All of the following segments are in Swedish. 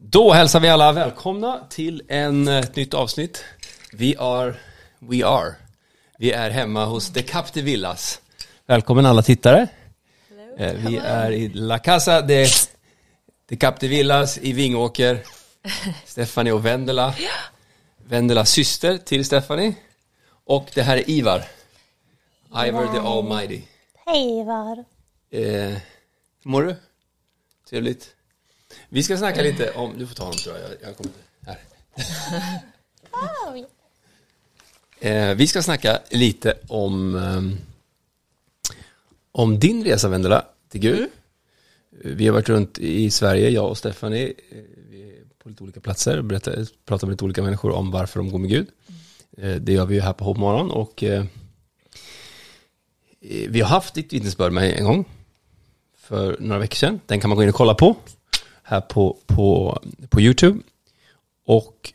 Då hälsar vi alla välkomna till en, ett nytt avsnitt. Vi are, we are. Vi är hemma hos The Capti Villas. Välkommen alla tittare. Eh, Vi är i La Casa de, de Capti Villas i Vingåker. Stephanie och Vendela. Vendelas syster till Stephanie. Och det här är Ivar. Ivar the Almighty. Hej Ivar. Eh, hur mår du? Trevligt. Vi ska snacka lite om, du får ta honom tror jag, jag, kommer här. Eh, vi ska snacka lite om, ehm, om din resa Vendela till Gud. Vi har varit runt i Sverige, jag och Stephanie, eh, på lite olika platser, berättar, pratar med lite olika människor om varför de går med Gud. Eh, det gör vi ju här på Hoppmorgon och eh, eh, vi har haft ditt vittnesbörd med en gång för några veckor sedan. Den kan man gå in och kolla på här på, på, på YouTube. Och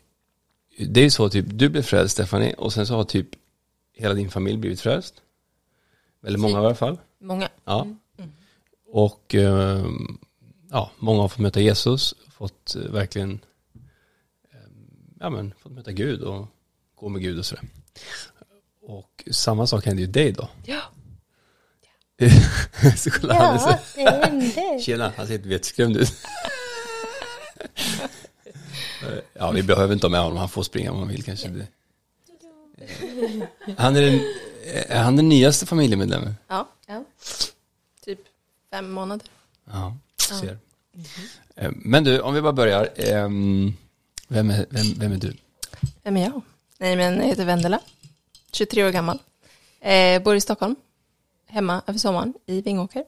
det är ju så typ, du blev frälst Stephanie och sen så har typ hela din familj blivit frälst. Väldigt många i alla fall. Många. Ja. Och eh, ja, många har fått möta Jesus, fått eh, verkligen eh, ja, men, fått möta Gud och gå med Gud och sådär. Och samma sak hände ju dig då. Ja. så kolla han är så, Ja, det hände. Tjena, han ser helt vettskrämd ut. ja, vi behöver inte ha med honom, han får springa om han vill kanske. Det. Han är den, är han den nyaste familjemedlemmen? Ja. ja. Typ fem månader. Ja, ser. Eh, Men du, om vi bara börjar. ehm, Vem är, vem, vem är du? Vem är jag? Nej, men jag heter Vendela. 23 år gammal. Eh, bor i Stockholm. Hemma över sommaren i Vingåker.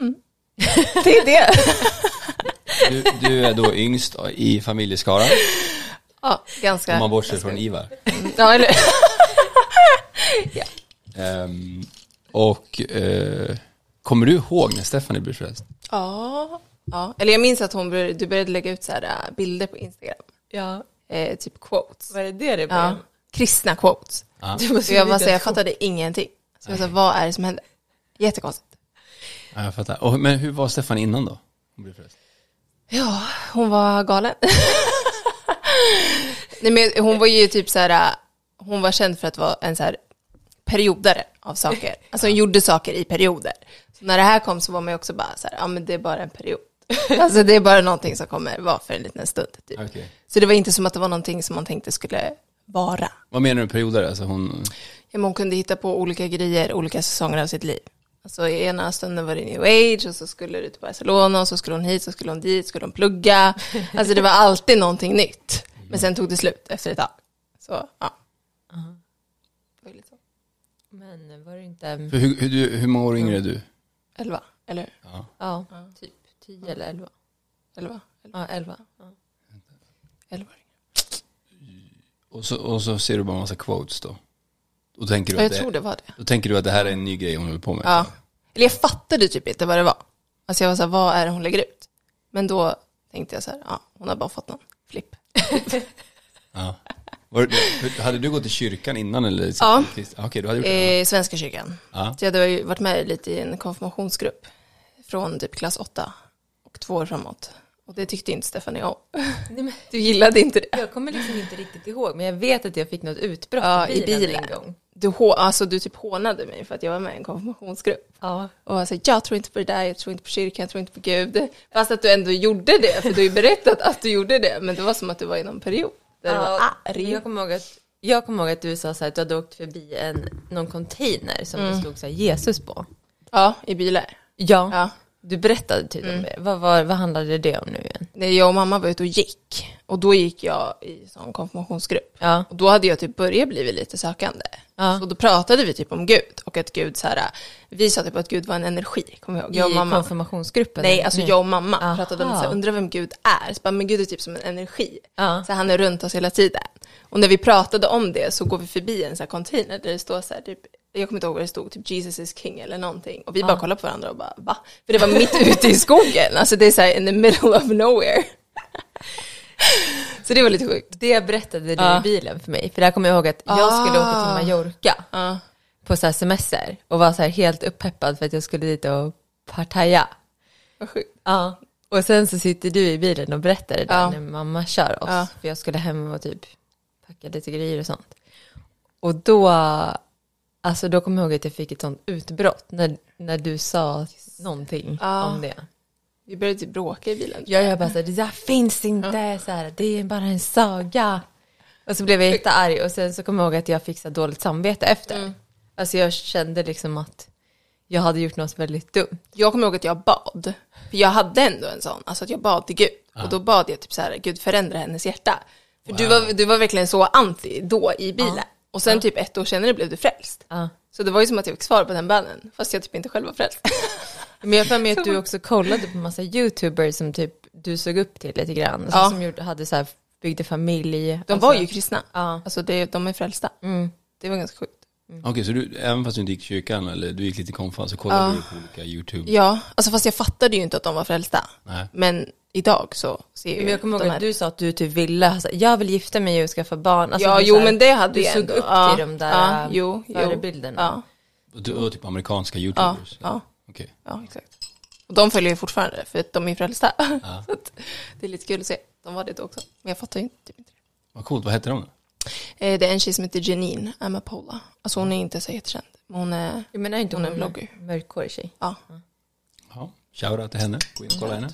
Mm. Det är det. Du, du är då yngst i familjeskaran, Ja, ganska. om man bortser från Ivar. Ja, eller Ehm, och eh, kommer du ihåg när Stephanie blev frälst? Ja, ja. Eller jag minns att hon började, du började lägga ut så här äh, bilder på Instagram. Ja, Eh, typ quotes. var det det det Ja, blev? kristna quotes. Ja. Du måste Och jag, veta så, jag att- fattade ingenting. Så jag sa, vad är det som hände? Jättekonstigt. Ja, jag fattar. Och, men hur var Stephanie innan då? Hon blev frälst? Ja, hon var galen. Nej, men hon var ju typ så här, hon var känd för att vara en så här periodare av saker. Alltså hon gjorde saker i perioder. Så när det här kom så var man ju också bara så här, ja men det är bara en period. Alltså det är bara någonting som kommer vara för en liten stund. Typ. Okej. Så det var inte som att det var någonting som man tänkte skulle vara. Vad menar du med perioder? Alltså hon... Ja, men hon kunde hitta på olika grejer, olika säsonger av sitt liv. Alltså i ena stunden var det new age och så skulle det till Barcelona och så skulle hon hit, så skulle hon dit, skulle hon plugga. Alltså det var alltid någonting nytt. Men sen tog det slut efter ett tag. Så ja. Det så. Men var det inte, För hur, hur, du- hur många år yngre är du? Elva, eller hur? ja, typ tio eller elva? Elva? elva. Ja, elva. Ja. elva. Och så, och så ser du bara en massa quotes då? Och tänker du Ja, att jag det, tror det var det. Då tänker du att det här är en ny grej hon håller på med? Ja. Eller jag fattade typ inte vad det var. Alltså jag var så här, vad är det hon lägger ut? Men då tänkte jag så här, ja, hon har bara fått någon flipp. Ja. Var, hade du gått i kyrkan innan eller? Ja. Okej, du hade gjort det? Eh, Svenska kyrkan. Ja. Så jag hade ju varit med lite i en konfirmationsgrupp från typ klass åtta och två år framåt. Och det tyckte inte Stefanie om. Nej, men, Du gillade inte det. jag kommer liksom inte riktigt ihåg, men jag vet att jag fick något utbrott Ja, i i bilen, bilen. en gång. Du, alltså, du typ hånade mig för att jag var med i en konfirmationsgrupp. Ja. Och var så jag tror inte på det där, jag tror inte på kyrkan, jag tror inte på Gud. Fast att du ändå gjorde det, för du har ju berättat att du gjorde det. Men det var som att du var i någon period. Där du var Ja, arg. jag kommer ihåg att jag kommer ihåg att du sa så att du hade åkt förbi en, någon container som det stod så Jesus på. Ja, i bilar. Ja, Ja. Du berättade typ om det. Vad, var, vad handlade det om nu igen? Jag och mamma var ute och gick. Och då gick jag i sån konfirmationsgrupp. Ja. Och då hade jag typ börjat bli lite sökande. Ja. Så då pratade vi typ om Gud. Och att Gud så här, vi sa typ att Gud var en energi, kommer jag ihåg. Jag och I mamma. konfirmationsgruppen? Nej, alltså jag och mamma Aha. pratade om så här, undrar vem Gud är. Så bara, men Gud är typ som en energi. Ja. Så han är runt oss hela tiden. Och när vi pratade om det så går vi förbi en så här container där det står så här, typ, jag kommer inte ihåg vad det stod, typ Jesus is king eller någonting. Och vi bara kollade på varandra och bara, va? För det var mitt ute i skogen, alltså det är så här in the middle of nowhere. så det var lite sjukt. Det berättade du Ja. i bilen för mig. För där kommer jag ihåg att jag skulle åka Ah. till Mallorca Ja. på så semester och var så helt uppeppad för att jag skulle dit och partaja. Vad sjukt. Ja. Och sen så sitter du i bilen och berättar det där när mamma kör oss. För jag skulle hem och typ packa lite grejer och sånt. Och då, alltså då kommer jag ihåg att jag fick ett sånt utbrott när, när du sa någonting Ja. om det. Vi började typ bråka i bilen. Jag, jag bara så här, det där finns inte, så här, det är bara en saga. Och så blev jag jättearg och sen så kommer jag ihåg att jag fick så dåligt samvete efter. Mm. Alltså jag kände liksom att jag hade gjort något väldigt dumt. Jag kommer ihåg att jag bad. För jag hade ändå en sån, alltså att jag bad till Gud. Och då bad jag typ så här, Gud förändra hennes hjärta. För du, var, du var verkligen så anti då i bilen. Och sen typ ett år senare blev du frälst. Ja. Så det var ju som att jag fick svar på den bönen, fast jag typ inte själv var frälst. Men jag har mig att du också kollade på massa youtubers som typ du såg upp till lite grann. Alltså, Ja. Som gjorde, hade så här, byggde familj. De alltså, var ju kristna. Ja. Alltså det, de är frälsta. Mm. Det var ganska sjukt. Okej, så du, även fast du inte gick i kyrkan eller du gick lite i konfa så kollade Ja. du på olika YouTube? Ja, alltså fast jag fattade ju inte att de var frälsta. Nej. Men idag så ser jag Men jag kommer ihåg här- att du sa att du typ ville, alltså, jag vill gifta mig och skaffa barn. Alltså, ja, jo så här, men det hade du jag såg ändå. upp ja, till de där ja, äh, jo, förebilderna. Ja, Och du och typ amerikanska ja, YouTubers? ja, Okej. ja, exakt. Och de följer ju fortfarande för att de är frälsta. så att det är lite kul att se. De var det då också. Men jag fattar ju inte, typ inte det. Vad coolt, vad heter de? Eh, Det är en tjej som heter Janine Amapola. Alltså hon är inte så jättekänd. Men hon är, Jag menar inte Hon hon, är är vlogger. mörkhårig tjej. ja, Ja, shoutout till henne, gå in och kolla henne.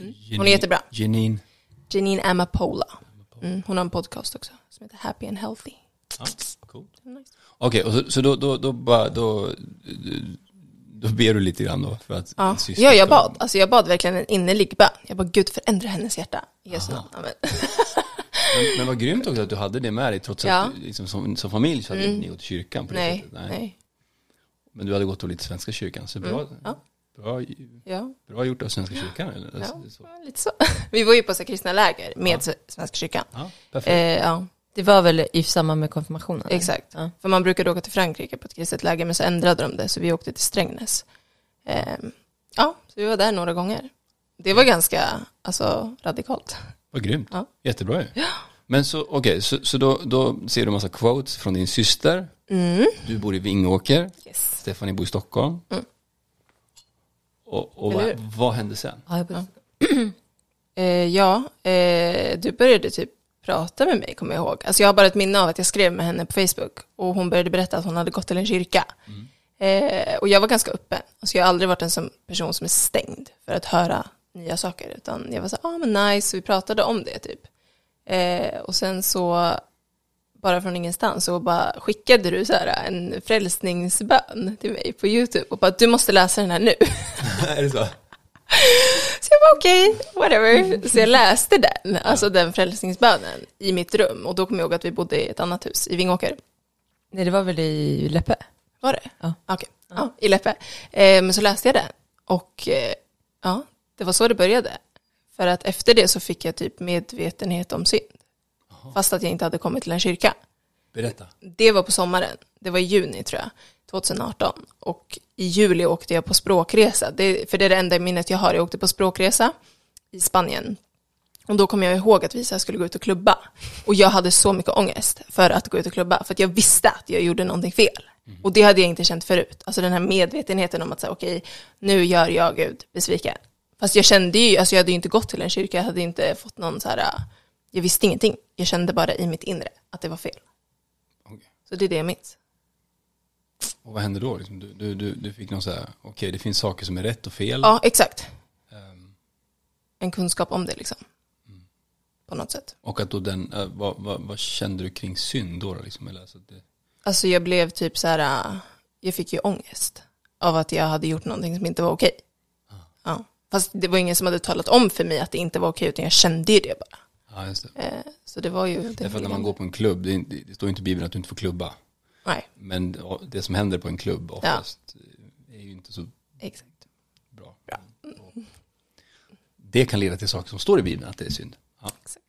Mm. Hon är jättebra. Janine. Janine Amapola. Mm, hon har en podcast också som heter Happy and Healthy. Ja, coolt. Nice. Okej, och så, så då, då, då, bara, då, då ber du lite grann då för att Ja, ja jag bad. Alltså jag bad verkligen en innerlig bön. Jag bara, Gud förändra hennes hjärta. I Jesu namn. Amen. Men, men vad grymt också att du hade det med dig trots Ja. att du, liksom, som, som familj så hade Mm. inte ni gått till kyrkan på det Nej, sättet. nej. Men du hade gått till lite Svenska kyrkan, så bra, Mm, ja. Bra, Ja, bra gjort av Svenska kyrkan. Eller? ja, Så. ja, lite så. Vi var ju på så kristna läger med Svenska kyrkan. Ja, perfekt. Eh, ja, Det var väl i samband med konfirmationen? exakt. Ja. För man brukade åka till Frankrike på ett kristet läger, men så ändrade de det, så vi åkte till Strängnäs. Eh, ja, så vi var där några gånger. Det var ganska, alltså, radikalt. Vad grymt. Ja. Jättebra ju. Men så, okej, så, så då, då ser du massa quotes från din syster. Mm. Du bor i Vingåker. Yes. Stephanie bor i Stockholm. Mm. Och, och vad, vad hände sen? Ja, Eh, ja, eh, du började typ prata med mig, kommer jag ihåg. Alltså jag har bara ett minne av att jag skrev med henne på Facebook och hon började berätta att hon hade gått till en kyrka. Eh, och jag var ganska öppen. Alltså jag har aldrig varit en sån person som är stängd för att höra nya saker, utan jag var så ah, men nice, vi pratade om det typ. Eh, och sen så, bara från ingenstans, så bara skickade du så här en frälsningsbön till mig på YouTube och bara du måste läsa den här nu. är det så? Så jag bara okej, whatever. Så jag läste den, alltså den frälsningsbönen i mitt rum. Och då kom jag ihåg att vi bodde i ett annat hus i Vingåker. nej, det var väl i Läppe? Var det? Ja. Okej, ja, i Läppe. Eh, men så läste jag den. Och eh, ja, det var så det började. För att efter det så fick jag typ medvetenhet om synd. Fast att jag inte hade kommit till en kyrka. Berätta. Det var på sommaren. Det var i juni tror jag. 2018. Och i juli åkte jag på språkresa. Det, för det är det enda minnet jag har. Jag åkte på språkresa i Spanien. Och då kom jag ihåg att vi så skulle gå ut och klubba. Och jag hade så mycket ångest för att gå ut och klubba. För att jag visste att jag gjorde någonting fel. Och det hade jag inte känt förut. Alltså den här medvetenheten om att säga okej, nu gör jag Gud besviken. Fast jag kände ju, alltså jag hade ju inte gått till en kyrka. Jag hade inte fått någon så här, jag visste ingenting. Jag kände bara i mitt inre att det var fel. Okej. Så det är det jag minns. Och vad hände då? Liksom, du, du, du, du fick någon så här, okej det finns saker som är rätt och fel. Ja, exakt. Ehm, En kunskap om det liksom. På något sätt. och att då den, äh, vad, vad, vad kände du kring synd då? Liksom, eller, alltså, det, Alltså jag blev typ så här, äh, jag fick ju ångest av att jag hade gjort någonting som inte var okej. Ja. Fast det var ingen som hade talat om för mig att det inte var okej, utan jag kände ju det bara. Ja, just det. Eh, så det var ju... Det Därför när man går på en klubb, det, inte- det står inte i Bibeln att du inte får klubba. Nej, Men det som händer på en klubb oftast är ju inte så exakt. bra. Det kan leda till saker som står i Bibeln att det är synd. Ja. exakt.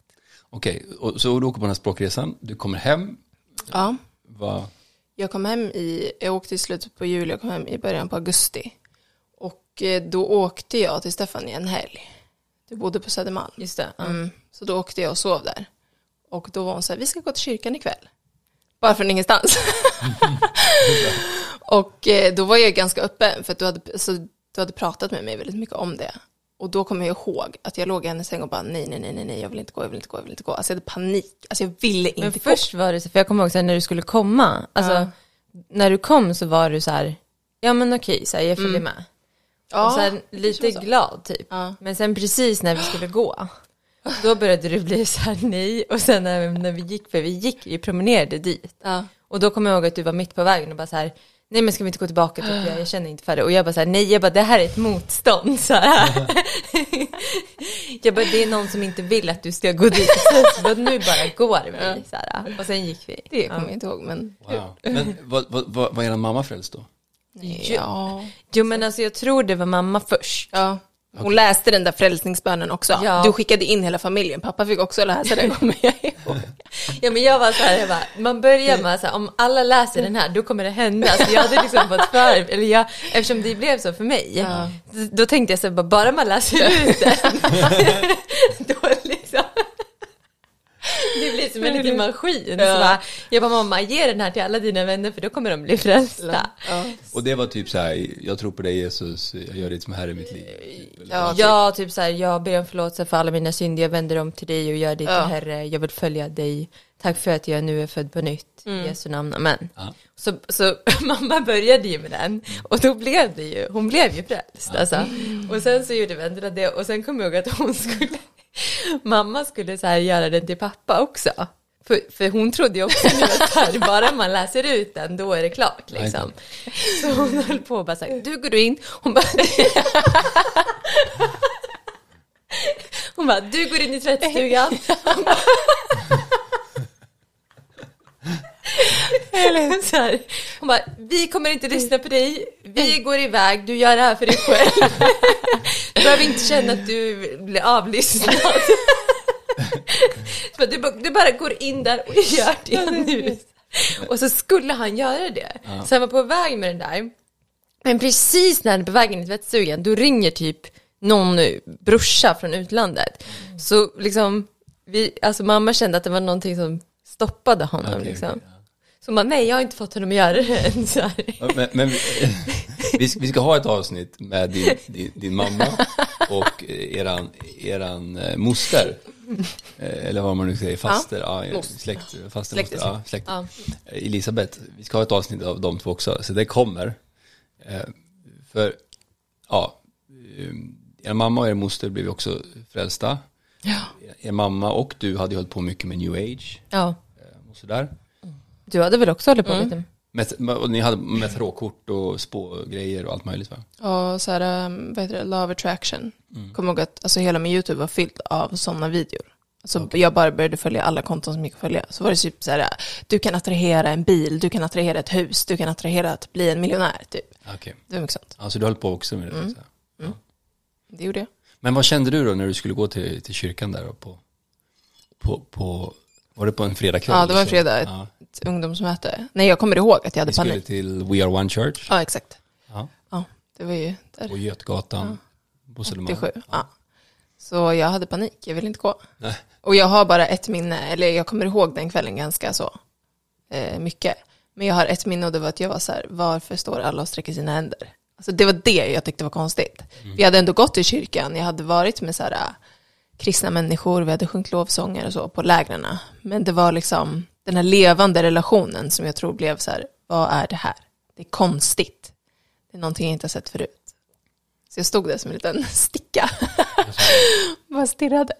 Okej, och så du åker på den här språkresan, du kommer hem, Ja, vad, jag kom hem i, jag åkte i slutet på juli, jag kom hem i början på augusti. Och eh, då åkte jag till Stefan i en helg. Du bodde på Södermalm. Just det. Mm. Så då åkte jag och sov där. Och då var hon så här, vi ska gå till kyrkan ikväll. Bara från ingenstans. och eh, då var jag ganska öppen, för att du hade, alltså, du hade pratat med mig väldigt mycket om det. Och då kommer jag ihåg att jag låg i hennes säng och bara nej, nej, nej, nej, nej, jag vill inte gå, jag vill inte gå, jag vill inte gå. Alltså jag hade panik, alltså jag ville inte Men gå. först var det så, för jag kommer ihåg så här, när du skulle komma, alltså Ja. när du kom så var du så här, ja men okej, så här, jag följer Mm. med. Ja, och det lite glad typ. Ja. Men sen precis när vi skulle gå, då började du bli så här nej. Och sen när, när vi gick, för vi gick, vi promenerade dit. Ja. Och då kommer jag ihåg att du var mitt på vägen och bara så här, nej men ska vi inte gå tillbaka, typ, jag, jag känner inte för det. Och jag bara så här, nej, jag bara det här är ett motstånd. Så här. jag bara, det är någon som inte vill att du ska gå dit. Så bara, nu bara går vi. Så här. Och sen gick vi. Det kommer jag inte ihåg, men Wow. Men vad, vad, vad, var er mamma frälst då? Ja. Jo men alltså jag tror det var mamma först. ja. Hon läste den där frälsningsbönen också. Ja. Du skickade in hela familjen, pappa fick också läsa den, kommer jag ihåg. Ja men jag var så här, jag bara, man börjar med så här, om alla läser den här då kommer det hända. Så jag hade liksom fått för, eller jag, eftersom det blev så för mig, Ja. då tänkte jag så här, bara, bara man läser ut den, då det blir som en liten maskin. Så Ja. bara, jag bara, mamma ge den här till alla dina vänner för då kommer de bli frälsta. Ja. Och det var typ så här, jag tror på dig Jesus, jag gör dig som herre i mitt liv. Ja, Ja, typ så här, jag ber om förlåtelse för alla mina synder, jag vänder om till dig och gör dig till Ja. Herre, jag vill följa dig. Tack för att jag nu är född på nytt, i Jesu namn, amen. Ja. Så, så mamma började ju med den och då blev det ju, hon blev ju frälst alltså. Och sen så gjorde Vendela det och sen kom jag ihåg att hon skulle, mamma skulle så här göra den till pappa också. För, för hon trodde ju också nu att här, bara man läser ut den då är det klart liksom. Så hon höll på och bara så här, du går du in, hon bara Hon bara, du går in i tvättstugan. Eller så här, hon bara, vi kommer inte lyssna på dig, vi går iväg, du gör det här för dig själv. Du behöver inte känna att du blir avlyssnad. Så Du, bara- du bara går in där och gör det nu. Och så skulle han göra det. Så han var på väg med den där. Men precis när han är på väg in i tvättstugan, då ringer typ någon brorsa från utlandet. Så liksom, vi, alltså mamma kände att det var någonting som stoppade honom Okej, liksom. okej, Så man, nej jag har inte fått honom att göra det än. Så. Men, men vi, ska, vi ska ha ett avsnitt med din, din, din mamma och eran, eran eh, moster. Eh, Eller vad man nu säger, faster, ja, ja, släkt, faster, Släkt, moster, ja, släkt. Ja. Eh, Elisabeth, vi ska ha ett avsnitt av de två också, så det kommer. För, ja, er mamma och er moster blev också frälsta. Ja. Er mamma och du hade ju hållit på mycket med new age Ja, och sådär. Du hade väl också hållit på lite? Med, och ni hade med tarotkort och spågrejer och allt möjligt va? Och så här, um, vad heter det, Love Attraction. Kommer ihåg att alltså, hela min YouTube var fylld av sådana videor. Alltså, Jag bara började följa alla konton som gick att följa. Så var det typ så här, du kan attrahera en bil, du kan attrahera ett hus, du kan attrahera att bli en miljonär, typ. Okej. Det var mycket sånt. Alltså du höll på också med det? så här. Det gjorde jag. Men vad kände du då när du skulle gå till, till kyrkan där och på, på, på, var det på en fredagkväll? Ja, det var en Så- fredag. Ja. Ett ungdomsmöte. Nej, jag kommer ihåg att jag hade Vi skulle panik. till We Are One Church Ja, exakt. ja, Ja, det var ju där. på Götgatan på Södermalm. 87. Ja. Så jag hade panik, jag ville inte gå. Nej. Och jag har bara ett minne, eller jag kommer ihåg den kvällen ganska så eh, mycket. Men jag har ett minne och det var att jag var så här, varför står alla och sträcker sina händer? Alltså det var det jag tyckte var konstigt. Vi hade ändå gått i kyrkan, jag hade varit med så här äh, kristna människor, vi hade sjungit lovsånger och så på lägren. Men det var liksom den här levande relationen som jag tror blev så här, vad är det här? Det är konstigt. Det är någonting jag inte har sett förut. Så jag stod där som en liten sticka. Bara stirrade.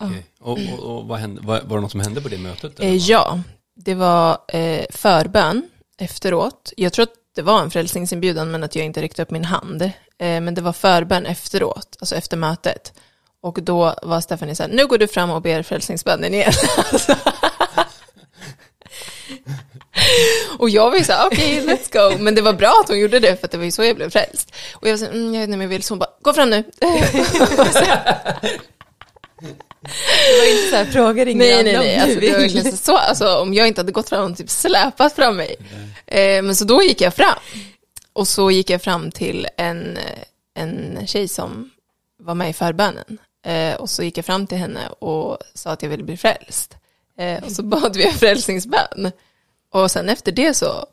Okej. Och, och, och vad hände, var, var det något som hände på det mötet? eller? Eh, ja, det var eh, förbön efteråt. Jag tror att det var en frälsningsinbjudan men att jag inte räckte upp min hand. Eh, men det var förbön efteråt, alltså efter mötet. Och då var Stephanie så här, nu går du fram och ber frälsningsbönen igen. Alltså. och jag var ju så här, okej, let's go. Men det var bra att hon gjorde det, för att det var ju så jag blev frälst. Och jag var så här, mm, jag vet inte om jag vill, så hon bara, gå fram nu. Det var inte så här, frågar ingen Nej, nej, om nej. Alltså, det var verkligen så, alltså, om jag inte hade gått fram och typ släpat fram mig. Eh, men så då gick jag fram. Och så gick jag fram till en, en tjej som var med i förbönen. Eh, och så gick jag fram till henne och sa att jag ville bli frälst. Eh, och så bad vi en frälsningsbön. Och sen efter det så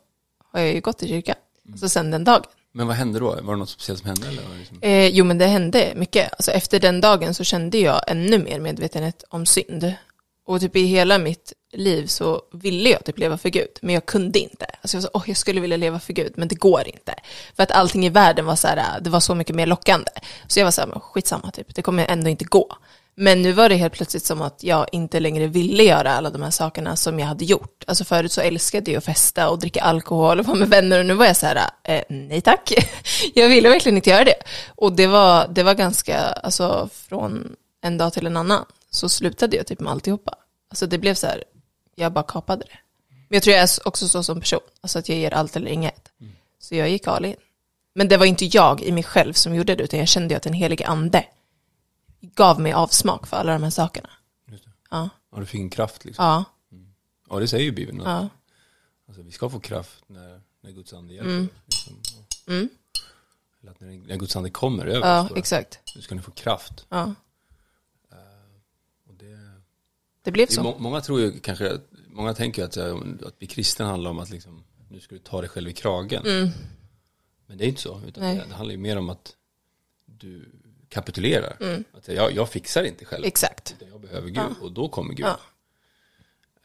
har jag ju gått i kyrkan. Så sen den dagen. Men vad hände då? Var det något speciellt som hände? Eller? Liksom? Eh, jo men det hände mycket. Alltså, efter den dagen så kände jag ännu mer medvetenhet om synd. Och typ i hela mitt liv så ville jag typ leva för Gud, men jag kunde inte. Alltså jag så, åh jag skulle vilja leva för Gud, men det går inte. För att allting i världen var så här, det var så mycket mer lockande. Så jag var så här, men skitsamma typ, det kommer ändå inte gå. Men nu var det helt plötsligt som att jag inte längre ville göra alla de här sakerna som jag hade gjort. Alltså förut så älskade jag att festa och dricka alkohol och vara med vänner och nu var jag så här, eh, nej tack. jag ville verkligen inte göra det. Och det var, det var ganska, alltså från en dag till en annan så slutade jag typ med alltihopa. Alltså det blev så här, jag bara kapade det. Men jag tror jag är också så som person, alltså att jag ger allt eller inget. Så jag gick all in. Men det var inte jag i mig själv som gjorde det, utan jag kände ju att den helige ande gav mig avsmak för alla de här sakerna. Just det. Ja, Ja, du fick en kraft liksom. ja, Ja, det säger ju Bibeln. Att, ja. alltså, vi ska få kraft när, när Guds ande hjälper. Mm. Liksom. Och- Mm. Eller att när, när Guds ande kommer över Ja, oss, exakt. då ska ni få kraft. Ja, Och det, det blev det så. må, många tror ju kanske, många tänker ju att, eh, att bli kristen handlar om att liksom, nu ska du ta dig själv i kragen. Mm. Men det är inte så, utan det, det handlar ju mer om att du kapitulerar. Att jag, jag fixar inte själv. Mm. Exakt. Utan jag behöver Gud Ja. och då kommer Gud. Ja.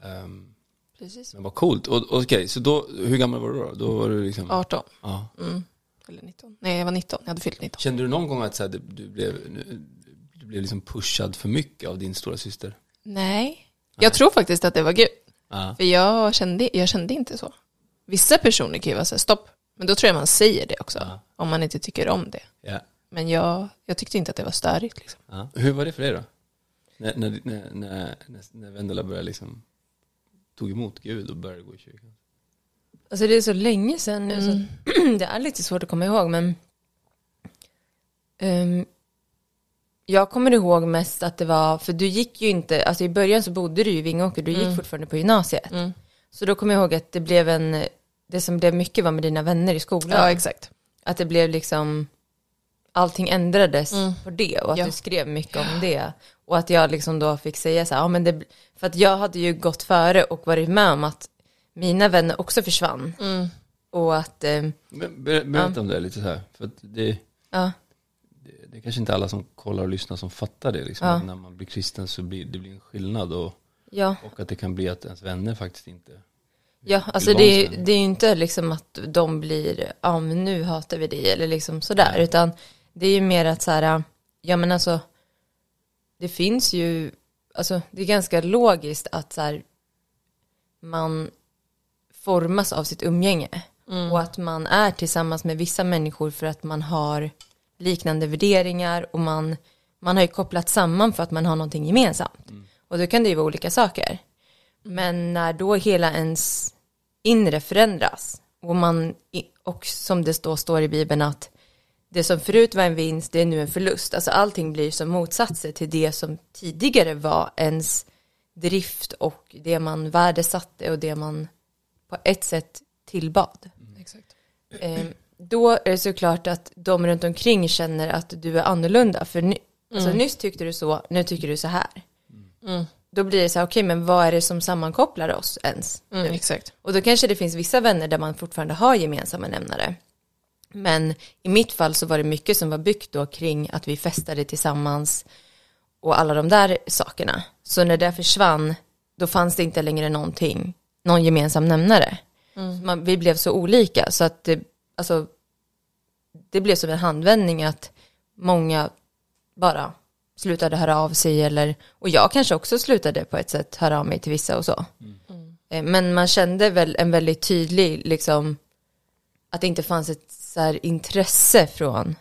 Ehm, Precis. men vad coolt. Och, okej, så då, hur gammal var du då? Då var du liksom, 18. ja. Mm. Eller 19. Nej, jag var 19. Jag hade fyllt 19. Kände du någon gång att så här, du, blev, du blev liksom pushad för mycket av din stora syster? Nej. Jag tror faktiskt att det var Gud. Ja. För jag kände, jag kände inte så. Vissa personer kan ju vara så här, stopp. Men då tror jag man säger det också. Om man inte tycker om det. Men jag, jag tyckte inte att det var störigt. Liksom. Ja. Hur var det för dig då? När, när, när, när, när, Vendela började liksom, tog emot Gud och började gå i kyrkan? Alltså det är så länge sedan nu Mm. så det är lite svårt att komma ihåg men ehm, jag kommer ihåg mest att det var, för du gick ju inte, alltså i början så bodde du i Vingåker, du gick fortfarande på gymnasiet. Mm. Så då kommer jag ihåg att det blev en, det som blev mycket var med dina vänner i skolan. Ja, exakt. Att det blev liksom, allting ändrades Mm. på det och att Ja. du skrev mycket om det. Och att jag liksom då fick säga så här, ja men det, för att jag hade ju gått före och varit med om att mina vänner också försvann. Mm. Och att, eh, ber, berätta om det lite så här, för att det, ja, det, det är kanske inte alla som kollar och lyssnar som fattar det liksom. Ja. När man blir kristen så blir det blir en skillnad och, ja, och att det kan bli att ens vänner faktiskt inte ja, alltså det, vänner. det är ju inte liksom att de blir, ja men nu hatar vi dig eller liksom sådär, Nej. utan det är ju mer att så här, ja men alltså, det finns ju, alltså det är ganska logiskt att så här, man formas av sitt umgänge och att man är tillsammans med vissa människor för att man har liknande värderingar och man, man har ju kopplat samman för att man har någonting gemensamt. Och då kan det ju vara olika saker. Men när då hela ens inre förändras och man, och som det då står i Bibeln att det som förut var en vinst, det är nu en förlust. Alltså allting blir som motsatser till det som tidigare var ens drift och det man värdesatte och det man på ett sätt tillbad. exakt. Eh, då är det såklart att de runt omkring känner att du är annorlunda. För ny, alltså, nyss tyckte du så, nu tycker du så här. Mm. Då blir det så här, okej men vad är det som sammankopplar oss ens? Mm, exakt. Och då kanske det finns vissa vänner där man fortfarande har gemensamma nämnare. Men i mitt fall så var det mycket som var byggt då kring att vi festade tillsammans och alla de där sakerna. Så när det försvann, då fanns det inte längre någonting, någon gemensam nämnare. Man, vi blev så olika så att det, alltså, det blev som en handvändning att många bara slutade höra av sig eller, och jag kanske också slutade på ett sätt höra av mig till vissa och så. Eh, Men man kände väl en väldigt tydlig, liksom, att det inte fanns ett här intresse från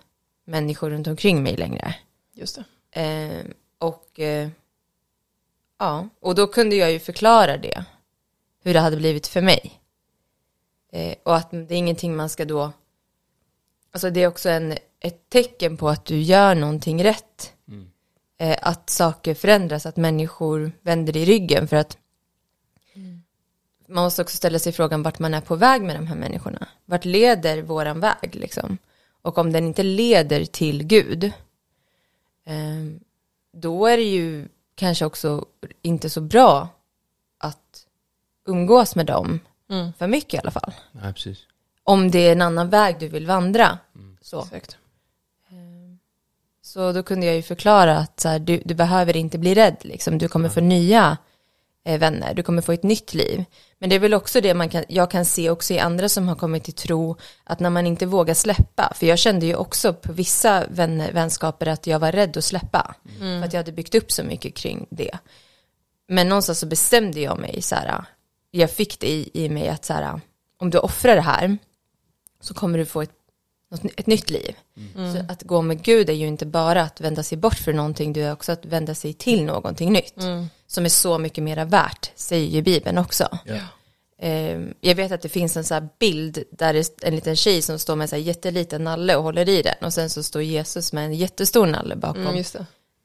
människor runt omkring mig längre. Just det. Eh, och eh, ja, och då kunde jag ju förklara det, hur det hade blivit för mig. Eh, och att det är ingenting man ska då, alltså det är också en, ett tecken på att du gör någonting rätt. Eh, att saker förändras, att människor vänder i ryggen för att man måste också ställa sig frågan vart man är på väg med de här människorna. Vart leder våran väg liksom? Och om den inte leder till Gud, eh, då är det ju kanske också inte så bra att umgås med dem, Mm. för mycket i alla fall. Nej, precis. om det är en annan väg du vill vandra. Så. Exakt. så då kunde jag ju förklara att så här, du, du behöver inte bli rädd, liksom. du kommer få nya vänner, du kommer få ett nytt liv. Men det är väl också det man kan, jag kan se också i andra som har kommit till tro, att när man inte vågar släppa, för jag kände ju också på vissa vänner, vänskaper att jag var rädd att släppa, för att jag hade byggt upp så mycket kring det. Men någonstans så bestämde jag mig så här, jag fick det i, i mig att så här, om du offrar det här så kommer du få ett, ett nytt liv. Så att gå med Gud är ju inte bara att vända sig bort för någonting, det är också att vända sig till någonting nytt. Som är så mycket mera värt, säger ju Bibeln också. Eh, jag vet att det finns en så bild där det är en liten tjej som står med en så jätteliten nalle och håller i den. Och sen så står Jesus med en jättestor nalle bakom Mm,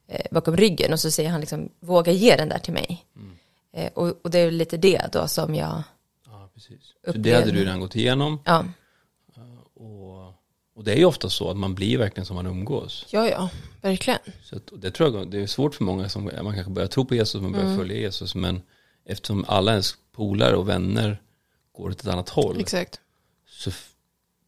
eh, bakom ryggen och så säger han liksom våga ge den där till mig. Eh, och, och det är lite det då som jag, Ja, precis. Så det hade du redan gått igenom. ja, Och, det är ju ofta så att man blir verkligen som man umgås. Ja, ja, verkligen. Så att, och det tror jag det är svårt för många som man kanske börjar tro på Jesus, man börjar följa Jesus, men eftersom alla ens polare och vänner går åt ett annat håll Exakt. så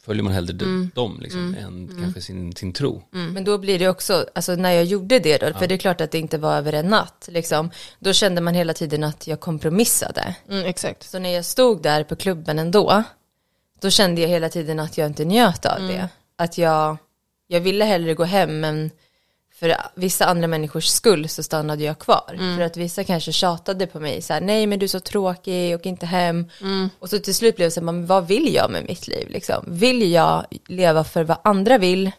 följer man hellre de- dem liksom, än kanske sin, sin tro. men då blir det också, alltså när jag gjorde det då, för det är klart att det inte var över en natt, liksom, då kände man hela tiden att jag kompromissade. Mm, exakt. Så när jag stod där på klubben ändå, då kände jag hela tiden att jag inte njöt av det. Att jag, jag ville hellre gå hem, men för vissa andra människors skull så stannade jag kvar. För att vissa kanske tjatade på mig, så här, nej men du är så tråkig, och inte hem. Och så till slut blev det så här, men vad vill jag med mitt liv liksom? Vill jag leva för vad andra vill,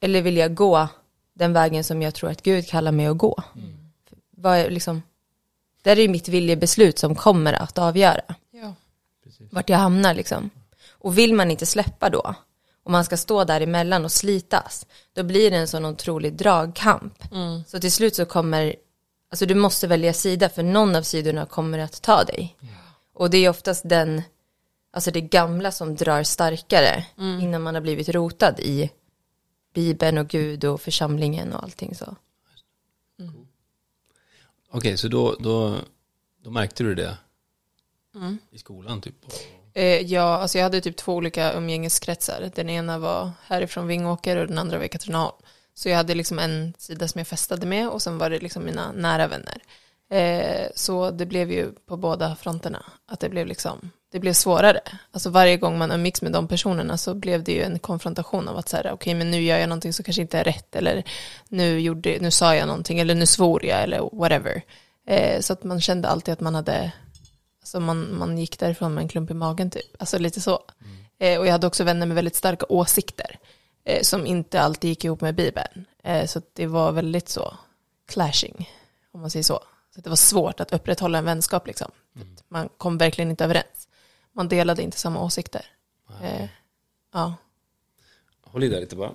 eller vill jag gå den vägen som jag tror att Gud kallar mig att gå? Vad är liksom, det är ju mitt viljebeslut som kommer att avgöra Ja. vart jag hamnar liksom. Och vill man inte släppa då, och man ska stå där emellan och slitas, då blir det en sån otrolig dragkamp. Så till slut så kommer, alltså du måste välja sida, för någon av sidorna kommer att ta dig. Och det är oftast den, alltså det gamla som drar starkare, innan man har blivit rotad i Bibeln och Gud och församlingen och allting så. Okej, så då, då, då märkte du det i skolan typ? Eh, ja, alltså jag hade typ två olika umgängeskretsar. Den ena var härifrån Vingåker och den andra var i Katrineholm. Så jag hade liksom en sida som jag festade med och sen var det liksom mina nära vänner. Eh, så det blev ju på båda fronterna att det blev liksom, det blev svårare. Alltså varje gång man umgicks med de personerna så blev det ju en konfrontation av att säga okej men nu gör jag någonting som kanske inte är rätt eller nu, gjorde, nu sa jag någonting eller nu svor jag eller whatever. Eh, så att man kände alltid att man hade Alltså man, man gick därifrån med en klump i magen typ. Alltså lite så. Eh, och jag hade också vänner med väldigt starka åsikter. Eh, som inte alltid gick ihop med Bibeln. Eh, så det var väldigt så clashing. Om man säger så. Så det var svårt att upprätthålla en vänskap liksom. Att Man kom verkligen inte överens. Man delade inte samma åsikter. Eh, ja. Håll i där lite bara.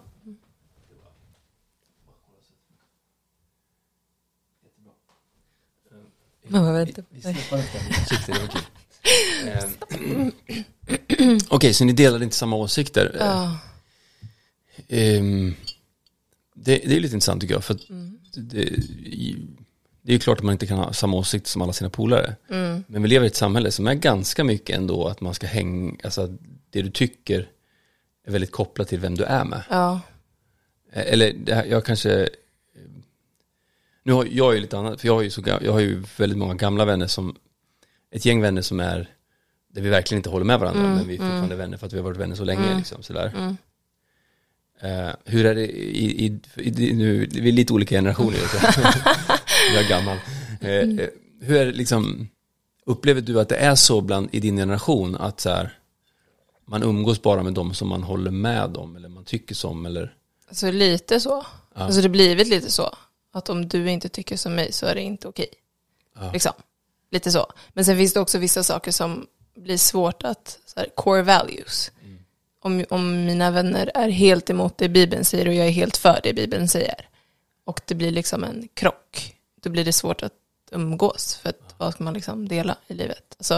Vad vänta. Vi släpper kul. Ehm, Okej, så ni delade inte samma åsikter. Ja. Ehm, det, det är lite intressant tycker jag, för att det, det är ju klart att man inte kan ha samma åsikt som alla sina polare. Men vi lever i ett samhälle som är ganska mycket ändå att man ska hänga, alltså det du tycker är väldigt kopplat till vem du är med. ja. Eh, Eller jag kanske Nu har jag ju lite annat, för jag har ju, så, jag har ju väldigt många gamla vänner som Ett gäng vänner som är Där vi verkligen inte håller med varandra men vi är fortfarande vänner för att vi har varit vänner så länge liksom sådär. Eh, Hur är det i, i, i, nu, vi är lite olika generationer. Jag är gammal. Eh, Hur är det liksom Upplever du att det är så bland i din generation att så här, Man umgås bara med dem som man håller med om eller man tycker som eller? Alltså lite så. Alltså det blivit lite så. Att om du inte tycker som mig så är det inte okej. Ja. Liksom. Lite så. Men sen finns det också vissa saker som blir svårt att, så här, core values. Om, om mina vänner är helt emot det Bibeln säger och jag är helt för det Bibeln säger. Och det blir liksom en krock. Då blir det svårt att umgås. För att vad ska man liksom dela i livet? Alltså,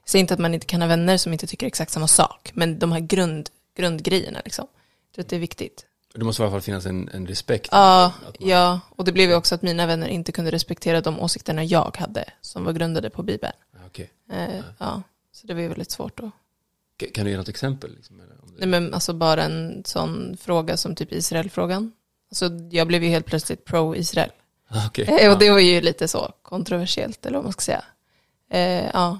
jag säger inte att man inte kan ha vänner som inte tycker exakt samma sak. Men de här grund, grundgrejerna liksom. Jag tror att det är viktigt. Det måste i alla fall finnas en, en respekt. Ja, man- ja, och det blev ju också att mina vänner inte kunde respektera de åsikterna jag hade som var grundade på Bibeln. Ja, Okej. Eh, ja, så det var ju väldigt svårt K- Kan du ge något exempel? Liksom, eller det... Nej men alltså bara en sån fråga som typ Israel-frågan. Alltså jag blev ju helt plötsligt pro-Israel. Ah, okej. Eh, Och Ja. det var ju lite så kontroversiellt eller vad man ska säga. Eh, ja,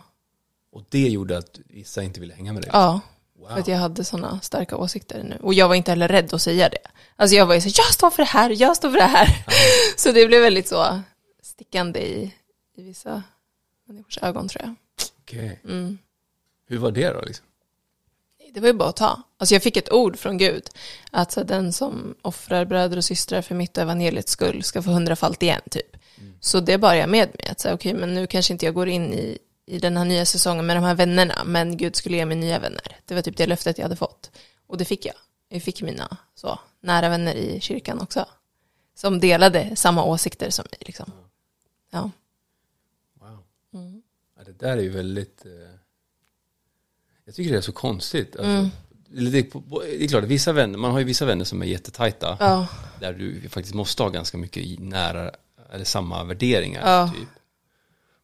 Och det gjorde att vissa inte ville hänga med dig? ja, Wow. för att jag hade sådana starka åsikter nu. Och jag var inte heller rädd att säga det. Alltså jag var ju så jag står för det här, jag står för det här. Så det blev väldigt så stickande i, i vissa människors ögon tror jag. Okej. Mm. Hur var det då? Liksom? Det var ju bara att ta. Alltså jag fick ett ord från Gud. Att så, den som offrar bröder och systrar för mitt evangeliets skull ska få hundrafalt igen typ. Så det bar jag med mig. Att säga, okej, men nu kanske inte jag går in i, i den här nya säsongen med de här vännerna. Men Gud skulle ge mig nya vänner. Det var typ det löftet jag hade fått. Och det fick jag. Jag fick mina så, nära vänner i kyrkan också. Som delade samma åsikter som mig. Liksom. Ja. Wow. Mm. Ja, det där är ju väldigt... Eh... Jag tycker det är så konstigt. Alltså, Mm. det, det är klart, vissa vänner, man har ju vissa vänner som är jättetajta. Ja. Där du faktiskt måste ha ganska mycket nära, eller samma värderingar. Ja. Typ.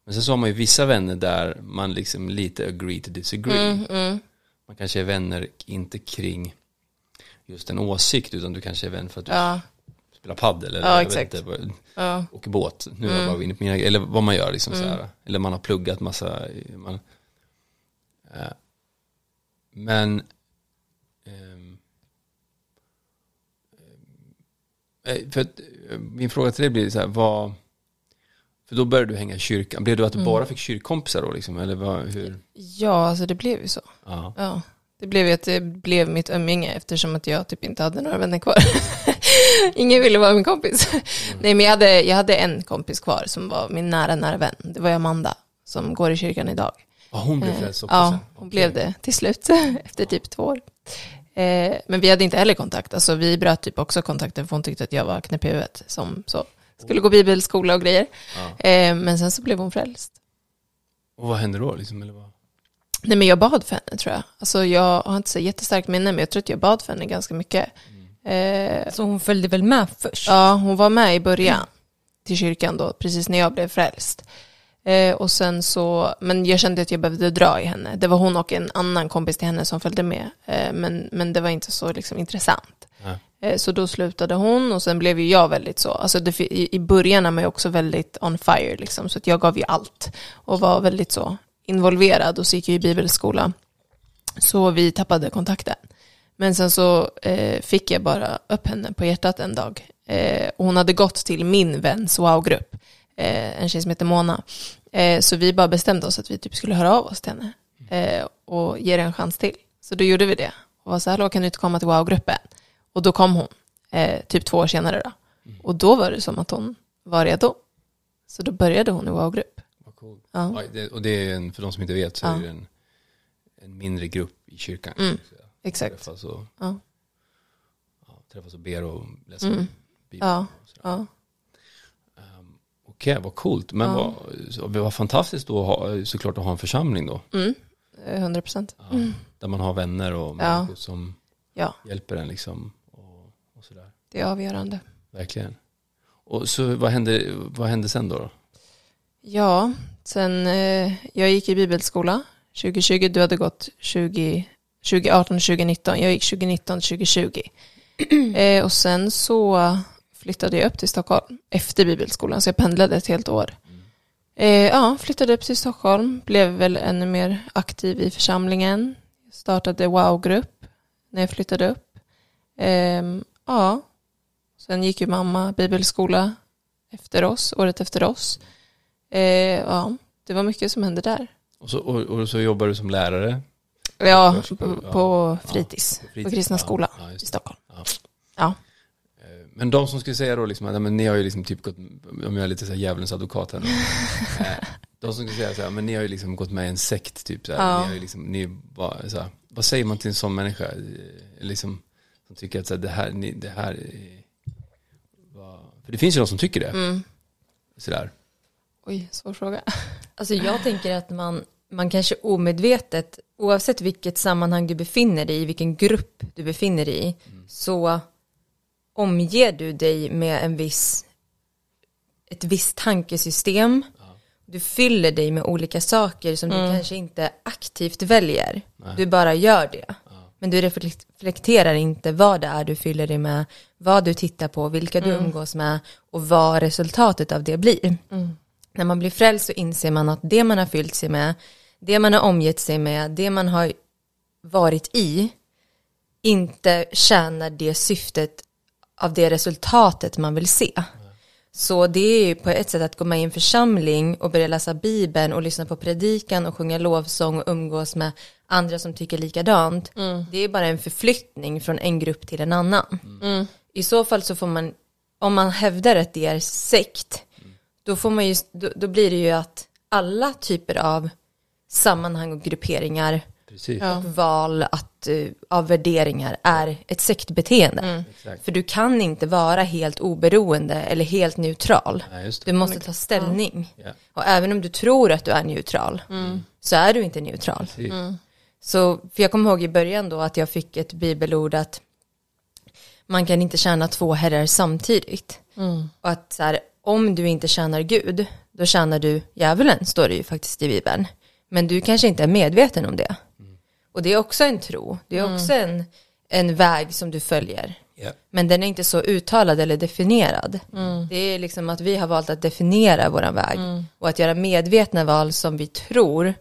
Men sen så har man ju vissa vänner där man liksom lite agree to disagree. Mm, mm. Man kanske är vänner inte kring just en åsikt utan du kanske är vän för att du Ja. spelar paddel eller Ja, jag exakt. vet inte, Ja. åker båt. Nu är jag Mm. bara inne på mina, eller vad man gör liksom så här. Eller man har pluggat massa, man, eh, men eh, för att, eh, min fråga till dig blir så här, vad, för då började du hänga i kyrkan, blev det att du Mm. bara fick kyrkkompisar då liksom, eller vad, hur? ja, alltså det blev ju så. Ja. Ja, det blev ju att det blev mitt umgänge eftersom att jag typ inte hade några vänner kvar. Ingen ville vara min kompis. Nej, men jag hade, jag hade en kompis kvar som var min nära, nära vän. Det var Amanda som går i kyrkan idag. Ja, hon blev Eh, frälst också Ja, hon Okej. blev det till slut efter typ två år. Eh, men vi hade inte heller kontakt. Alltså vi bröt typ också kontakten för hon tyckte att jag var knäpp i huvudet som så skulle gå bibelskola och grejer. Ja. Eh, men sen så blev hon frälst. Och vad hände då liksom, eller vad? Nej men jag bad för henne tror jag. Alltså jag har inte så jättestarkt minne men jag tror att jag bad för henne ganska mycket. Eh, Så hon följde väl med först? ja, hon var med i början till kyrkan då, precis när jag blev frälst. Eh, och sen så, men jag kände att jag behövde dra i henne. Det var hon och en annan kompis till henne som följde med. Eh, men, men det var inte så liksom, intressant. Ja. Eh, så då slutade hon och sen blev ju jag väldigt så, alltså det, i, i början är man ju också väldigt on fire liksom, så att jag gav ju allt och var väldigt så involverad och så gick jag i bibelskola. Så vi tappade kontakten. Men sen så eh, fick jag bara upp henne på hjärtat en dag. Eh, och hon hade gått till min väns wow-grupp, eh, en tjej som heter Mona. Eh, så vi bara bestämde oss att vi typ skulle höra av oss till henne eh, och ge det en chans till. Så då gjorde vi det. Och var så här, "Hallå, kan du inte komma till wow-gruppen? Och då kom hon, eh, typ två år senare då. Och då var det som att hon var redo. Så då började hon i wow-grupp. Vad coolt. Ja. Ja, det, och det är en, för de som inte vet så Ja. är det en, en mindre grupp i kyrkan. Mm, exakt. Träffas och, Ja. träffas och ber och läser Mm. Bibeln. Ja. Um, Okej, vad coolt. Men Ja. vad, var fantastiskt då att ha, såklart att ha en församling då. Mm, eh, 100 procent. Ja, Där man har vänner och Mm. Ja. människor som Ja, hjälper en liksom. Det är avgörande. Verkligen. Och så vad hände, vad hände sen då? Ja, sen eh, jag gick i bibelskola 2020, du hade gått 20, 2018 2019, jag gick 2019 2020. eh, och sen så flyttade jag upp till Stockholm efter bibelskolan, så jag pendlade ett helt år. Eh, ja, flyttade upp till Stockholm, blev väl ännu mer aktiv i församlingen, startade wow-grupp när jag flyttade upp. Ehm, ja, sen gick ju mamma bibelskola efter oss, året efter oss. Eh, ja, det var mycket som hände där. Och så, och, och så jobbar du som lärare? Ja, på, ja. på Ja, fritids, på på, fritids, kristna ja. skola Ja, i. Stockholm. Ja. Ja. Eh, Men de som skulle säga då liksom ja, men ni har ju liksom typ gått, om jag är lite så här djävulens advokat här nu. Eh, De som skulle säga så här, men ni har ju liksom gått med i en sekt typ så här. Ja. Ni har ju liksom, ni bara, så här, vad säger man till en sån människa? Eh, Liksom, som tycker att så här, det här, ni, det här är, för det finns ju de som tycker det. Mm. Sådär. Oj, svår fråga. Alltså jag tänker att man, man kanske omedvetet, oavsett vilket sammanhang du befinner dig i, vilken grupp du befinner dig i, så omger du dig med en viss, ett visst tankesystem. Du fyller dig med olika saker som du kanske inte aktivt väljer. Du bara gör det. Men du reflekterar inte vad det är du fyller dig med, vad du tittar på, vilka du umgås med och vad resultatet av det blir. När man blir frälst så inser man att det man har fyllt sig med, det man har omgett sig med, det man har varit i, inte tjänar det syftet av det resultatet man vill se. Så det är ju på ett sätt att gå med i en församling och börja läsa Bibeln och lyssna på predikan och sjunga lovsång och umgås med andra som tycker likadant. Det är bara en förflyttning från en grupp till en annan. I så fall så får man, om man hävdar att det är sekt, då, får man ju, då, då blir det ju att alla typer av sammanhang och grupperingar Precis. Ja. och val att, eh, av värderingar är ett sektbeteende. Exakt. För du kan inte vara helt oberoende eller helt neutral. Nej. Du måste ta ställning. Ja. Och även om du tror att du är neutral så är du inte neutral. Precis. Så, för jag kommer ihåg i början då att jag fick ett bibelord att man kan inte tjäna två herrar samtidigt. Och att så här, om du inte tjänar Gud, då tjänar du djävulen, står det ju faktiskt i Bibeln. Men du kanske inte är medveten om det. Och det är också en tro, det är också en, en väg som du följer. Ja. Men den är inte så uttalad eller definierad. Det är liksom att vi har valt att definiera våran väg och att göra medvetna val som vi tror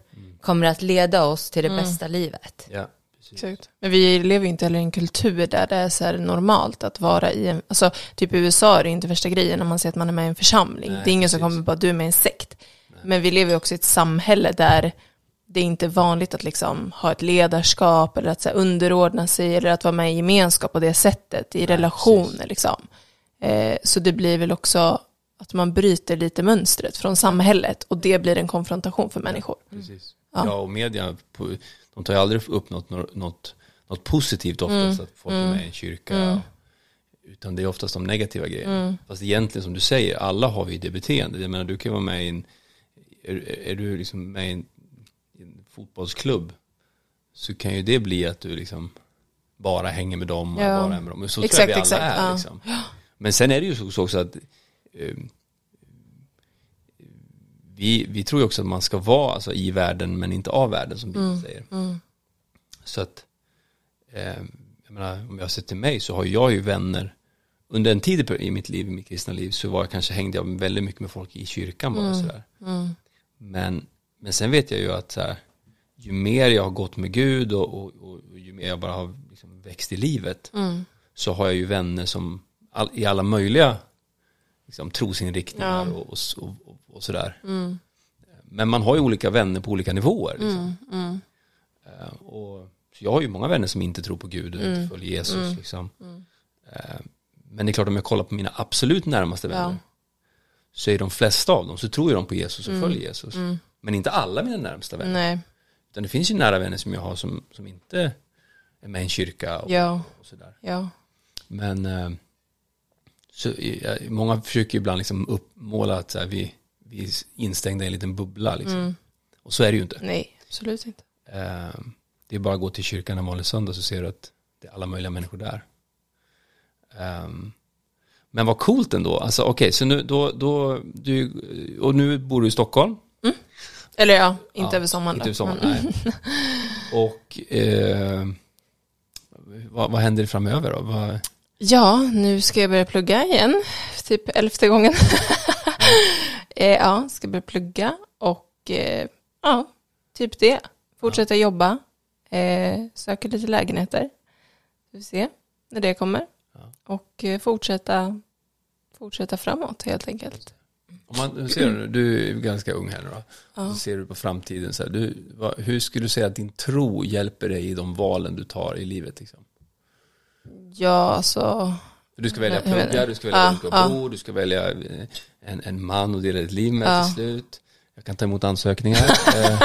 kommer att leda oss till det bästa livet. Ja. Precis. Exakt. Men vi lever ju inte heller i en kultur där det är så här normalt att vara i en, alltså typ i USA är det inte värsta grejen när man säger att man är med i en församling. Nej, det är ingen som precis. kommer bara, du är med i en sekt. Men vi lever ju också i ett samhälle där det är inte vanligt att liksom ha ett ledarskap eller att så här, underordna sig eller att vara med i gemenskap på det sättet i relationer liksom. Eh, så det blir väl också att man bryter lite mönstret från samhället och det blir en konfrontation för människor. Precis. Ja. och media, de tar ju aldrig upp något, något, något positivt oftast, att folk är med i en kyrka. Utan det är oftast de negativa grejerna. Fast egentligen som du säger, alla har ju det beteendet. Jag menar, du kan vara med i en, är, är du liksom med i en, i en fotbollsklubb, så kan ju det bli att du liksom bara hänger med dem och Ja. bara är med dem. Så Exakt, tror jag vi alla exakt, är. ja. Liksom. Men sen är det ju så också att eh, vi, vi tror ju också att man ska vara alltså, i världen men inte av världen som Bibeln säger. Så att, eh, jag menar, om jag ser till mig så har jag ju vänner, under en tid i mitt liv, i mitt kristna liv, så var jag kanske, hängde jag väldigt mycket med folk i kyrkan bara sådär. Men, men sen vet jag ju att så här, ju mer jag har gått med Gud och, och, och, och ju mer jag bara har liksom växt i livet så har jag ju vänner som all, i alla möjliga liksom, trosinriktningar och, och, och, och sådär. Men man har ju olika vänner på olika nivåer. Liksom. Eh, och, jag har ju många vänner som inte tror på Gud och inte följer Jesus. Liksom. Eh, men det är klart om jag kollar på mina absolut närmaste vänner Ja. så är de flesta av dem så tror ju de på Jesus och följer Jesus. Men inte alla mina närmsta vänner. Nej, Utan det finns ju nära vänner som jag har som, som inte är med i en kyrka och, ja, och sådär. ja. Men eh, så, eh, många försöker ju ibland liksom uppmåla att så här, vi, vi är instängda i en liten bubbla. Liksom. Och så är det ju inte. Nej, absolut inte. Eh, det är bara att gå till kyrkan en vanlig söndag så ser du att det är alla möjliga människor där. Ehm, men vad coolt ändå. Alltså okej, så nu, då, då, du, och nu bor du i Stockholm. Eller ja, inte Ja, över sommaren. Inte över sommaren, nej. Och eh, vad, vad händer framöver då? Vad, Ja, nu ska jag börja plugga igen, typ elfte gången. eh, ja, ska börja plugga och eh, ja, typ det. Fortsätta jobba, eh, söka lite lägenheter. Vi får se när det kommer. Och eh, fortsätta, fortsätta framåt helt enkelt. om man ser du, du är ganska ung här nu då. Så ser du på framtiden. Så här, du, vad, hur skulle du säga att din tro hjälper dig i de valen du tar i livet? Liksom? Ja, så För du ska välja plugga, du ska välja Ja, ja. bo, du ska välja eh, en, en man och dela ditt liv med Ja. till slut. Jag kan ta emot ansökningar. eh,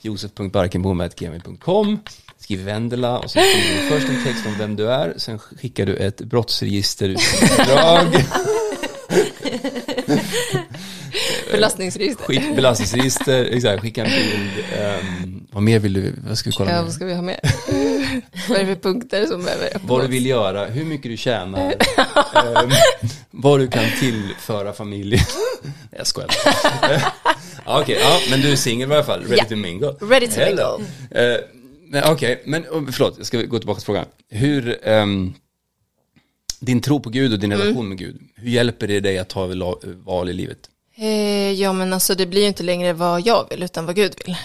Josef.barkenbom.gmail.com Skriv Vendela och sen skriver du först en text om vem du är, sen skickar du ett brottsregisterutdrag, belastningsregister. skick, belastningsregister, exakt, skicka en bild. ehm, vad mer vill du, vad ska vi kolla Ja, med? vad ska vi ha med? vad är det för punkter som behöver? Vad du vill göra, hur mycket du tjänar, ehm, vad du kan tillföra familjen. Jag skojar. Ja, Okej, ja, men du är singel i alla fall, ready Ja. to mingle. Ready to Hello. Eh, Nej, Okej, men oh, förlåt, jag ska gå tillbaka till frågan. Hur, ehm, din tro på Gud och din relation med Gud, hur hjälper det dig att ta val i livet? Eh, ja men alltså det blir ju inte längre vad jag vill utan vad Gud vill.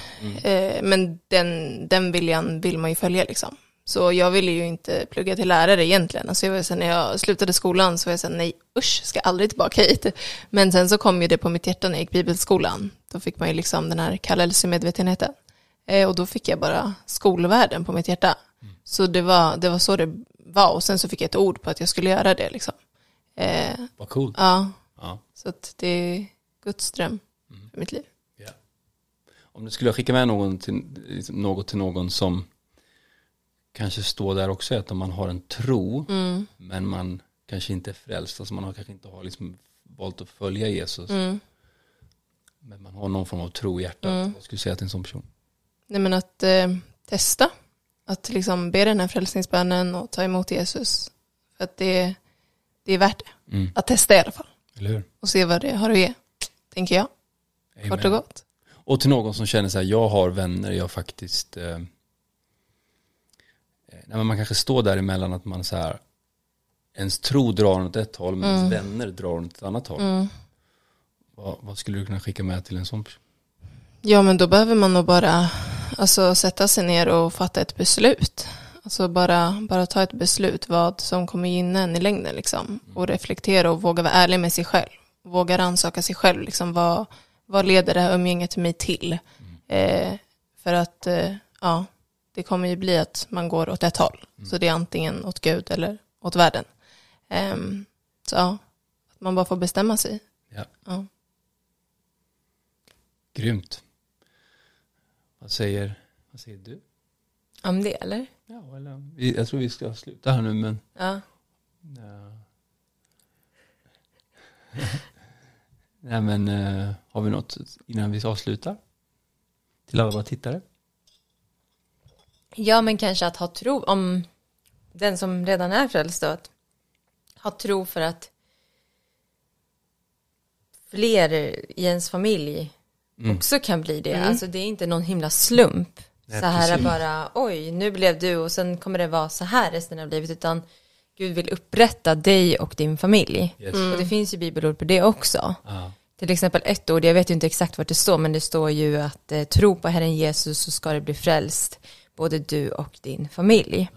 Eh, men den, den viljan vill man ju följa liksom. Så jag ville ju inte plugga till lärare egentligen. Alltså jag var sen när jag slutade skolan så var jag sen nej usch, ska aldrig tillbaka hit. Men sen så kom ju det på mitt hjärta när jag gick bibelskolan. Då fick man ju liksom den här kallelsemedvetenheten. Eh, och då fick jag bara skolvärlden på mitt hjärta. Så det var, det var så det var och sen så fick jag ett ord på att jag skulle göra det liksom. Eh, Vad coolt. ja, Ja. så att det Guds dröm för mitt liv. Ja. Om du skulle skicka med någon till, något till någon som kanske står där också, att om man har en tro, men man kanske inte är frälst, alltså man har, kanske inte har liksom valt att följa Jesus, men man har någon form av tro i hjärtat, vad skulle du säga till en sån person? Nej men att eh, testa, att liksom be den här frälsningsbönen och ta emot Jesus. För att det, det är värt det. Mm. Att testa i alla fall. Eller hur? Och se vad det har att ge, tänker jag. Amen. Kort och gott. Och till någon som känner så här, jag har vänner, jag faktiskt, eh, eh, nej, men man kanske står däremellan att man så här, ens tro drar åt ett håll, men ens vänner drar åt ett annat håll. Vad, vad skulle du kunna skicka med till en sån person? Ja men då behöver man nog bara alltså, sätta sig ner och fatta ett beslut. Alltså bara, bara ta ett beslut vad som kommer gynna en i längden liksom. Och reflektera och våga vara ärlig med sig själv. Våga rannsaka sig själv liksom. Vad, vad leder det här umgänget mig till? Eh, för att eh, ja, det kommer ju bli att man går åt ett håll. Så det är antingen åt Gud eller åt världen. Ehm, så ja, att man bara får bestämma sig. Ja. Ja. Grymt. Vad säger, vad säger du? Om det eller? Ja, eller, jag tror vi ska sluta här nu, men Ja. ja. Nej, men eh, har vi något innan vi avslutar? Till alla våra tittare? Ja, men kanske att ha tro, om den som redan är frälst då, att ha tro för att fler i ens familj också kan bli det. Alltså det är inte någon himla slump. Nej, så här precis. bara, oj, nu blev du och sen kommer det vara så här resten av livet, utan Gud vill upprätta dig och din familj. Yes. Och det finns ju bibelord på det också. Ja. Till exempel ett ord, jag vet ju inte exakt vart det står, men det står ju att eh, tro på Herren Jesus så ska det bli frälst, både du och din familj.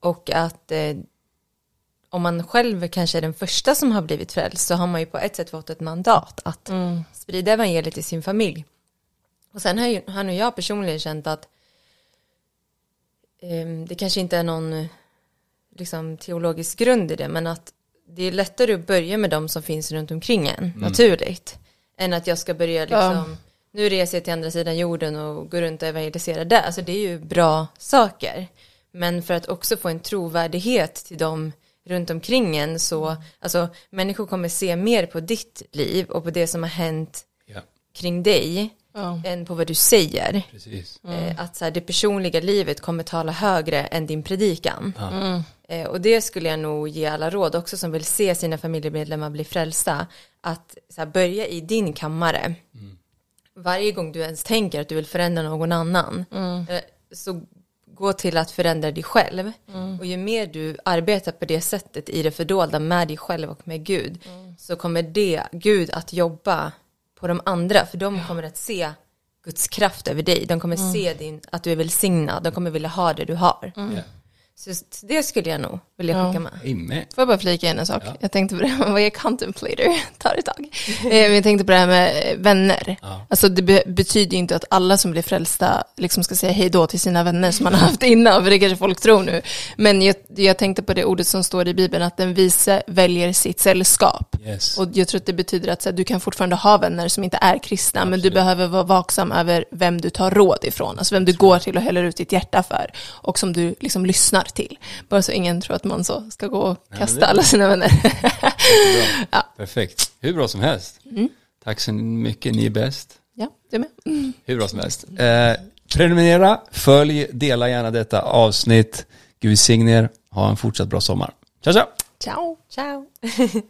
Och att eh, om man själv kanske är den första som har blivit frälst så har man ju på ett sätt fått ett mandat att sprida evangeliet till sin familj. Och sen har, ju, har nog jag personligen känt att ehm, det kanske inte är någon eh, liksom, teologisk grund i det, men att det är lättare att börja med de som finns runt omkring en, naturligt, än att jag ska börja liksom, nu reser jag till andra sidan jorden och går runt och evangeliserar där, alltså det är ju bra saker. Men för att också få en trovärdighet till dem runt omkring en så, alltså människor kommer se mer på ditt liv och på det som har hänt ja, kring dig Ja. än på vad du säger. precis. Eh, att så här, det personliga livet kommer tala högre än din predikan. Ja. Eh, och det skulle jag nog ge alla råd också som vill se sina familjemedlemmar bli frälsta. Att så här, börja i din kammare. Varje gång du ens tänker att du vill förändra någon annan. Eh, så gå till att förändra dig själv. Och ju mer du arbetar på det sättet i det fördolda med dig själv och med Gud. Så kommer det, Gud att jobba på de andra. För de kommer att se Guds kraft över dig. De kommer se din, att du är välsignad. De kommer vilja ha det du har. Ja. Så det skulle jag nog vilja skicka med. Amen. Får jag bara flika in en sak? Jag tänkte på det, vad är contemplator? Tar ett tag. Eh, Men jag tänkte på det här med eh, vänner. Ja. Alltså det be- betyder ju inte att alla som blir frälsta liksom ska säga hej då till sina vänner som man har haft innan, för det kanske folk tror nu. Men jag, jag tänkte på det ordet som står i Bibeln, att den vise väljer sitt sällskap. Yes. Och jag tror att det betyder att så här, du kan fortfarande ha vänner som inte är kristna, men du Absolut. behöver vara vaksam över vem du tar råd ifrån, alltså vem du går till och häller ut ditt hjärta för, och som du liksom lyssnar till. Bara så ingen tror att man så ska gå och kasta det- alla sina vänner. Bra. Perfekt. Hur bra som helst. Tack så mycket, ni är bäst. ja, du med. Hur bra som helst. Eh, prenumerera, följ, dela gärna detta avsnitt. Gud välsigne er. Ha en fortsatt bra sommar. Ciao, ciao! Ciao. Ciao!